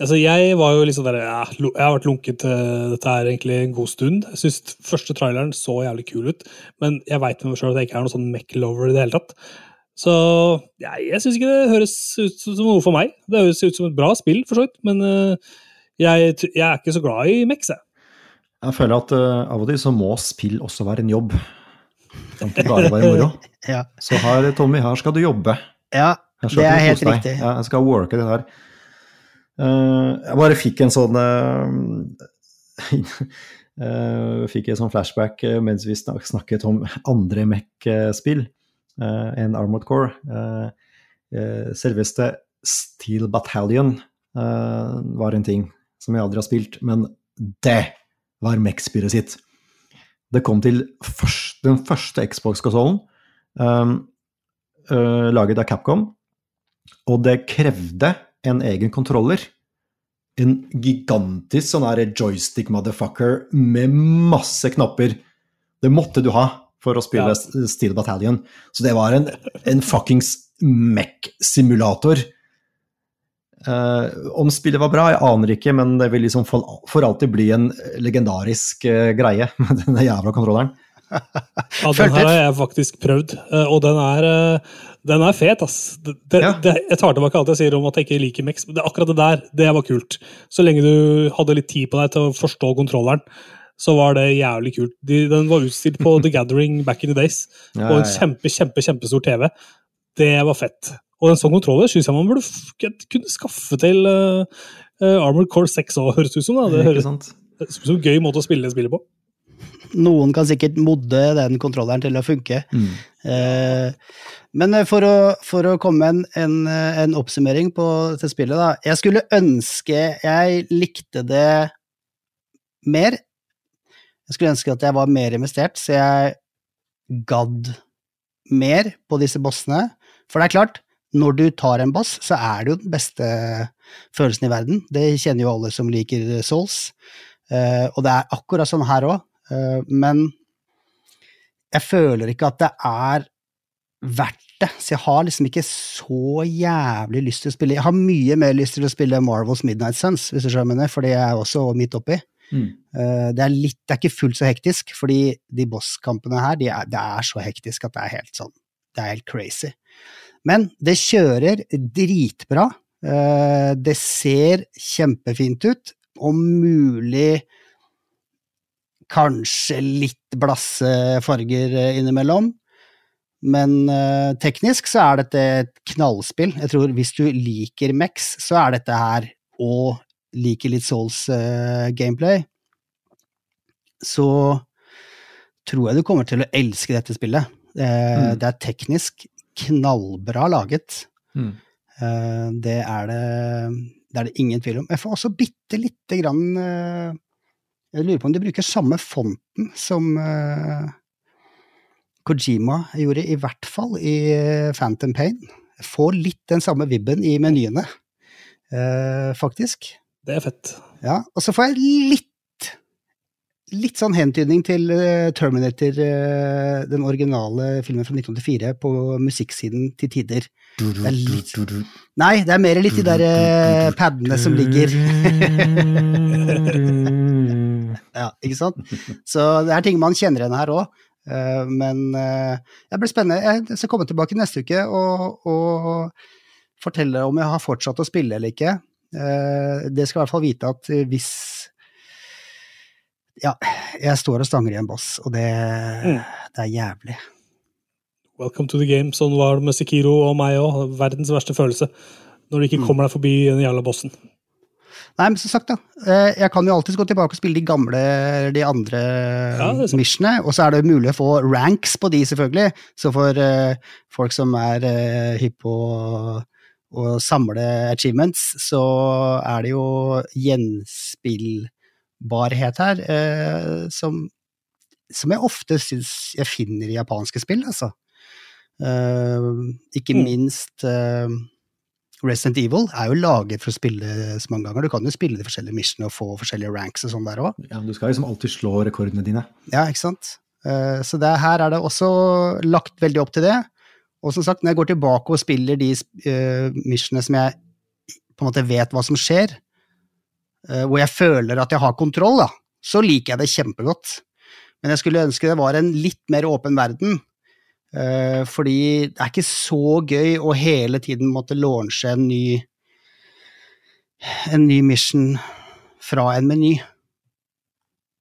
Altså, jeg var jo liksom der ja, Jeg har vært lunken til dette her egentlig en god stund. Jeg syns første traileren så jævlig kul ut, men jeg veit med meg sjøl at jeg ikke er noe sånn Mac-lover i det hele tatt. Så ja, jeg syns ikke det høres ut som noe for meg. Det høres ut som et bra spill, for så vidt, men uh, jeg, jeg er ikke så glad i Mac, jeg. Jeg føler at uh, av og til så må spill også være en jobb. Det kan ikke bare være moro. Ja, Så her, Tommy, her skal du jobbe. ja det er helt riktig. Ja, jeg skal worke det der. Uh, jeg bare fikk en sånn uh, eh, Fikk en sånn flashback eh, mens vi snak snakket om andre Mech-spill uh, enn Armored Core. Eh, eh, selveste Steel Battalion eh, var en ting som jeg aldri har spilt, men det var Mech-spillet sitt. Det kom til først, den første Xbox-konsollen, laget av Capcom, og det krevde en egen kontroller. En gigantisk sånn joystick-motherfucker med masse knapper. Det måtte du ha for å spille Ja. Steel Battalion. Så det var en, en fuckings Mech-simulator. Uh, om spillet var bra, jeg aner ikke, men det vil liksom for, for alltid bli en legendarisk uh, greie med denne jævla kontrolleren. Ja, den her har jeg faktisk prøvd, eh, og den er, eh, den er fet, ass. Det, det, Ja. det, jeg tar tilbake alt jeg sier om at jeg ikke liker Mex. Det, akkurat det der, det var kult. Så lenge du hadde litt tid på deg til å forstå kontrolleren, så var det jævlig kult. De, den var utstilt på The Gathering back in the days, Ja, og en kjempe, kjempe, kjempestor TV. Det var fett. Og en sånn kontroller syns jeg man burde kunne skaffe til uh, Armored Core 6 òg, høres det ut som. da. Det høres ut som en gøy måte å spille det spillet på. Noen kan sikkert modde den kontrolleren til å funke. Mm. Eh, men eh, for å, for å komme med en, en, eh, en oppsummering på dette spillet, da. Jeg skulle ønske jeg likte det mer. Jeg skulle ønske at jeg var mer investert, så jeg gadd mer på disse bossene. For det er klart, når du tar en boss, så er det jo den beste følelsen i verden. Det kjenner jo alle som liker Souls. Uh, og det er akkurat sånn her òg. Men jeg føler ikke at det er verdt det. Så jeg har liksom ikke så jævlig lyst til å spille Jeg har mye mer lyst til å spille Marvels Midnight Suns, hvis du skjønner, for det er jeg også midt oppi. Mm. Eh, det er litt, det er ikke fullt så hektisk, fordi de bosskampene her, de er, det er så hektisk at det er helt sånn, det er helt crazy. Men det kjører dritbra. Eh, Det ser kjempefint ut, om mulig kanskje litt blasse farger eh, innimellom. Men uh, teknisk så er dette et knallspill. Jeg tror hvis du liker Mex, så er dette her, og liker litt Souls uh, gameplay, så tror jeg du kommer til å elske dette spillet. Uh, Mm. Det er teknisk knallbra laget. Mm. Det, er det, det er det ingen tvil om. Jeg får også bitte lite grann Jeg lurer på om de bruker samme fonten som eh, Kojima gjorde, i hvert fall i eh, Phantom Pain. Får litt den samme vibben i menyene, eh, faktisk. Det er fett. Ja, og så får jeg litt Litt sånn hentydning til eh, Terminator, eh, den originale filmen fra 1984, på musikksiden til tider. Det er litt Nei, det er mer litt de der uh, padene som ligger Ja, ikke sant? Så det er ting man kjenner igjen her òg. Men uh, jeg blir spennende. Jeg skal komme tilbake neste uke og, og fortelle om jeg har fortsatt å spille eller ikke. Uh, Det skal i hvert fall vite at hvis Ja, jeg står og stanger i en boss, og det, Mm. det er jævlig. Welcome to the game. Sånn var det med Sekiro og meg òg. Verdens verste følelse. Når du ikke kommer deg forbi den jævla bossen. Nei, men som sagt, da. eh, Jeg kan jo alltids gå tilbake og spille de gamle, de andre Ja, missionene. Og så er det mulig å få ranks på de, selvfølgelig. Så for uh, folk som er uh, hypp på å- samle achievements, så er det jo gjenspillbarhet her, eh, som, som jeg ofte syns jeg finner i japanske spill, altså. Eh, ikke Mm. minst eh, Resident Evil er jo laget for å spille så mange ganger. Du kan jo spille de forskjellige missionene og få forskjellige ranks og sånn der òg. Ja, du skal liksom alltid slå rekordene dine. Ja, ikke sant? Eh, Så det, her er det også lagt veldig opp til det. Og som sagt, når jeg går tilbake og spiller de uh, missionene som jeg på en måte vet hva som skjer, hvor jeg føler at jeg har kontroll, da, så liker jeg det kjempegodt. Men jeg skulle ønske det var en litt mer åpen verden. eh, fordi det er ikke så gøy å hele tiden måtte launche en ny en ny mission fra en meny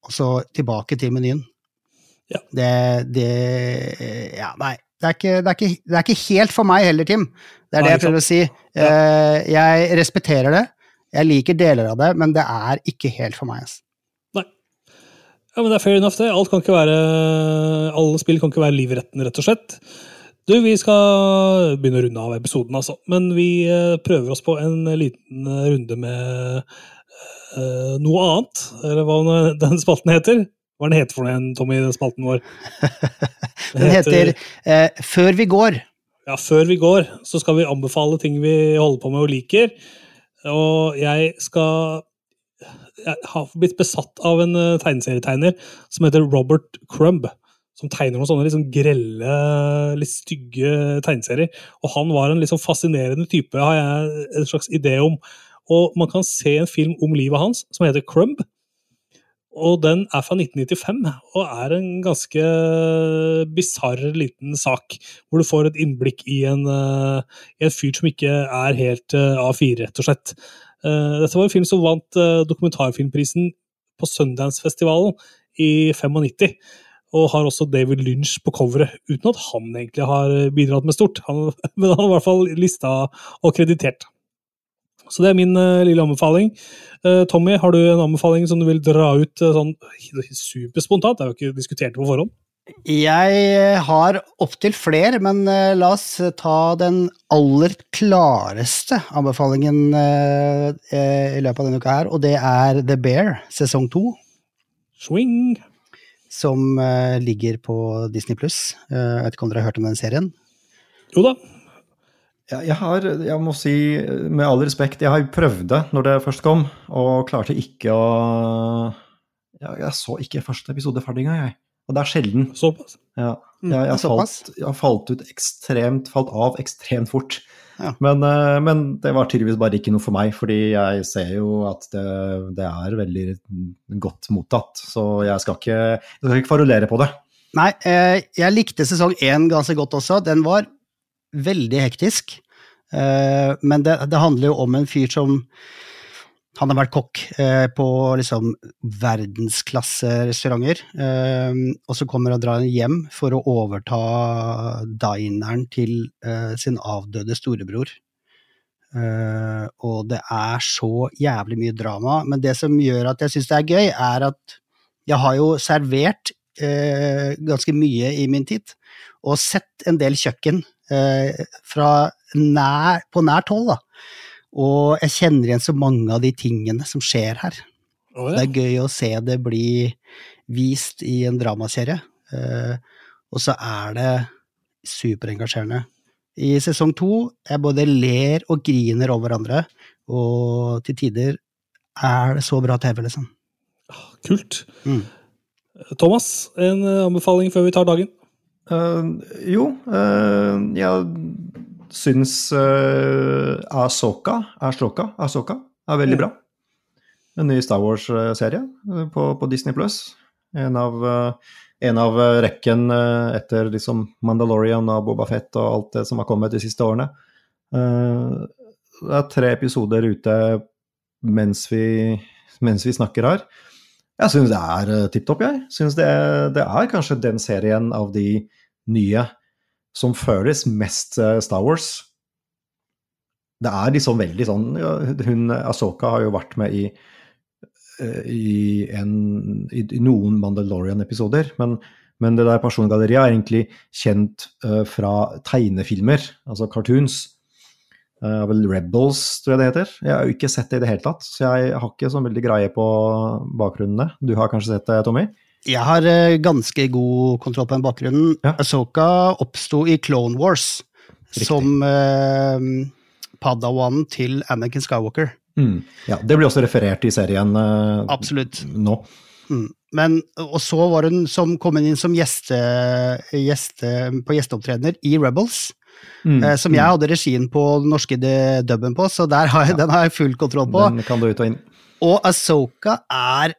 og så tilbake til menyen. Ja. Det, det Ja, nei. Det er, ikke, det, er ikke, det er ikke helt for meg heller, Tim. Det er det jeg prøver å si. Eh, jeg respekterer det. Jeg liker deler av det, men det er ikke helt for meg. Altså. Nei. Ja, men det er fair enough, det. Alt kan ikke være, alle spill kan ikke være livretten, rett og slett. Du, vi skal begynne å runde av episoden, altså. Men vi eh, prøver oss på en liten eh, runde med uh, noe annet. Eller hva den spalten heter. Hva er den heter for noe, Tommy, den spalten vår? Den heter eh, Før vi går. Ja, før vi går, så skal vi anbefale ting vi holder på med og liker. Og jeg skal Jeg har blitt besatt av en eh, tegneserietegner som heter Robert Crumb. Som tegner noen sånne liksom grelle, litt stygge tegneserier. Og han var en liksom fascinerende type, har jeg en slags idé om. Og man kan se en film om livet hans som heter Crumb. Og den er fra 1995 og er en ganske bisarr liten sak. Hvor du får et innblikk i en, eh, i en fyr som ikke er helt eh, A4, rett og slett. Eh, dette var en film som vant dokumentarfilmprisen på Sundance-festivalen i 95. Og har også David Lynch på coveret, uten at han egentlig har bidratt med stort. Han, men han har i hvert fall lista og kreditert. Så det er min uh, lille anbefaling. Uh, Tommy, har du en anbefaling som du vil dra ut uh, sånn superspontant? Det er jo ikke diskutert på forhånd. Jeg har opptil flere, men la oss ta den aller klareste anbefalingen i løpet av denne uka her, og det er The Bear sesong to. Swing! som ligger på Disney pluss. jeg vet ikke om dere har hørt om den serien? Jo da. Ja, jeg har, jeg må si med all respekt, jeg har prøvd det når det først kom, og klarte ikke å ja, Jeg så ikke første episode ferdig engang, jeg. Og det er sjelden. Såpass. Ja, Jeg, jeg, jeg, falt, jeg falt ut ekstremt, falt av ekstremt fort. Ja. Men, eh, men det var tydeligvis bare ikke noe for meg, fordi jeg ser jo at det, det er veldig godt mottatt. Så jeg skal ikke, jeg skal ikke farolere på det. Nei, eh, jeg likte sesong én ganske godt også. Den var veldig hektisk. Eh, men det, det handler jo om en fyr som Han har vært kokk eh, på liksom verdensklasserestauranter. Eh, og så kommer han og drar hjem for å overta dineren til sin avdøde storebror. Og det er så jævlig mye drama. Men det som gjør at jeg syns det er gøy, er at jeg har jo servert ganske mye i min tid, og sett en del kjøkken nær, på nært hold. da. Og jeg kjenner igjen så mange av de tingene som skjer her. Å, Det er gøy å se det bli vist i en dramaserie. Eh, og så er det superengasjerende. I sesong to jeg både ler og griner over hverandre, og til tider er det så bra TV, liksom. Kult. Mm. Thomas, en eh, anbefaling før vi tar dagen? Eh, jo, uh, jeg syns uh, Ahsoka, Ahsoka, Asoka er veldig Mm. bra. En ny Star Wars-serie eh, på, på Disney Plus. En, av, eh, en av eh, rekken eh, etter liksom Mandalorian og Boba Fett og alt det som har kommet de siste årene. Eh, det er tre episoder ute mens vi, mens vi snakker her. Jeg syns det er uh, tipp topp, jeg. Synes det, det er kanskje den serien av de nye som føles mest eh, Star Wars. Det er liksom veldig sånn hun, Asoka har jo vært med i, eh, i, en, i noen Mandalorian-episoder, men, men det der persongalleriet er egentlig kjent eh, fra tegnefilmer, altså cartoons. Uh, vel Rebels, tror jeg det heter. Jeg har jo ikke sett det i det hele tatt, så jeg har ikke så veldig greie på bakgrunnene. Du har kanskje sett det, Tommy? Jeg har eh, ganske god kontroll på den bakgrunnen. Ja. Asoka oppsto i Clone Wars Riktig. som eh, padawan til Anakin Skywalker. Mm. Ja, Det blir også referert i serien eh, Absolutt. nå. Mm. Men, og så var hun som kom inn som gjeste, gjeste, på gjesteopptredener i Rebels. Mm. eh, som jeg hadde regien på den norske dubben på, så har jeg, den har jeg full kontroll på. Den kan du ut og inn. Og Asoka er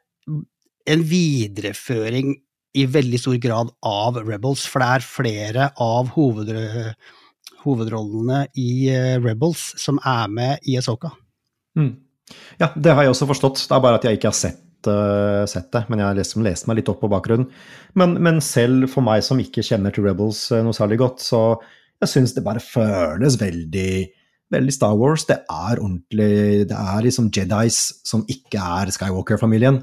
en videreføring i veldig stor grad av Rebels, for det er flere av hoved, hovedrollene i eh, Rebels som er med i Asoka. Mm. Ja, det har jeg også forstått. Det er bare at jeg ikke har sett, uh, sett det. Men jeg har liksom lest meg litt opp på bakgrunnen. Men, men selv for meg som ikke kjenner til Rebels eh, noe særlig godt, så jeg syns det bare føles veldig Veldig Star Wars. Det er ordentlig Det er liksom Jedis som ikke er Skywalker-familien.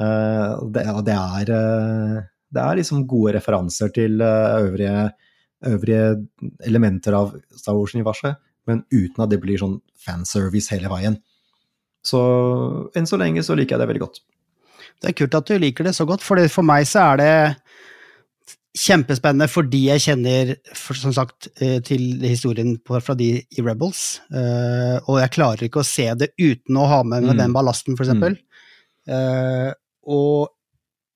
Eh, det, det, er, eh, det er liksom gode referanser til eh, øvrige, øvrige elementer av Star Wars-universet, men uten at det blir sånn fanservice hele veien. Så enn så lenge så liker jeg det veldig godt. Det er kult at du liker det så godt, for for meg så er det kjempespennende fordi jeg kjenner, som sagt, til historien på, fra de i Rebels. og jeg klarer ikke å se det uten å ha med meg Mm. den ballasten, for eksempel. Eh, og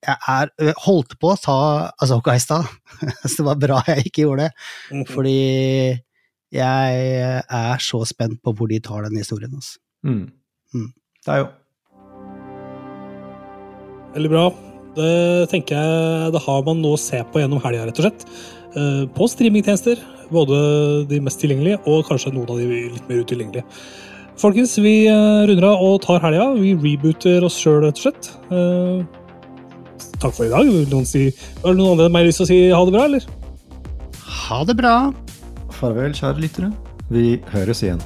jeg er, jeg holdt på å ta Azoka i stad, så det var bra jeg ikke gjorde det. Mhm. Fordi jeg er så spent på hvor de tar den historien. Altså. Mm. Mm. Det er jo Veldig bra. Det tenker jeg det har man noe å se på gjennom helga, rett og slett. Eh, På streamingtjenester. Både de mest tilgjengelige og kanskje noen av de litt mer utilgjengelige. Folkens, vi eh, runder av og tar helga. Vi rebooter oss sjøl, rett og slett. Eh, Takk for i dag. Vil noen si, har noen andre enn meg lyst til å si ha det bra, eller? Ha det bra! Farvel, kjære lyttere. Vi høres igjen.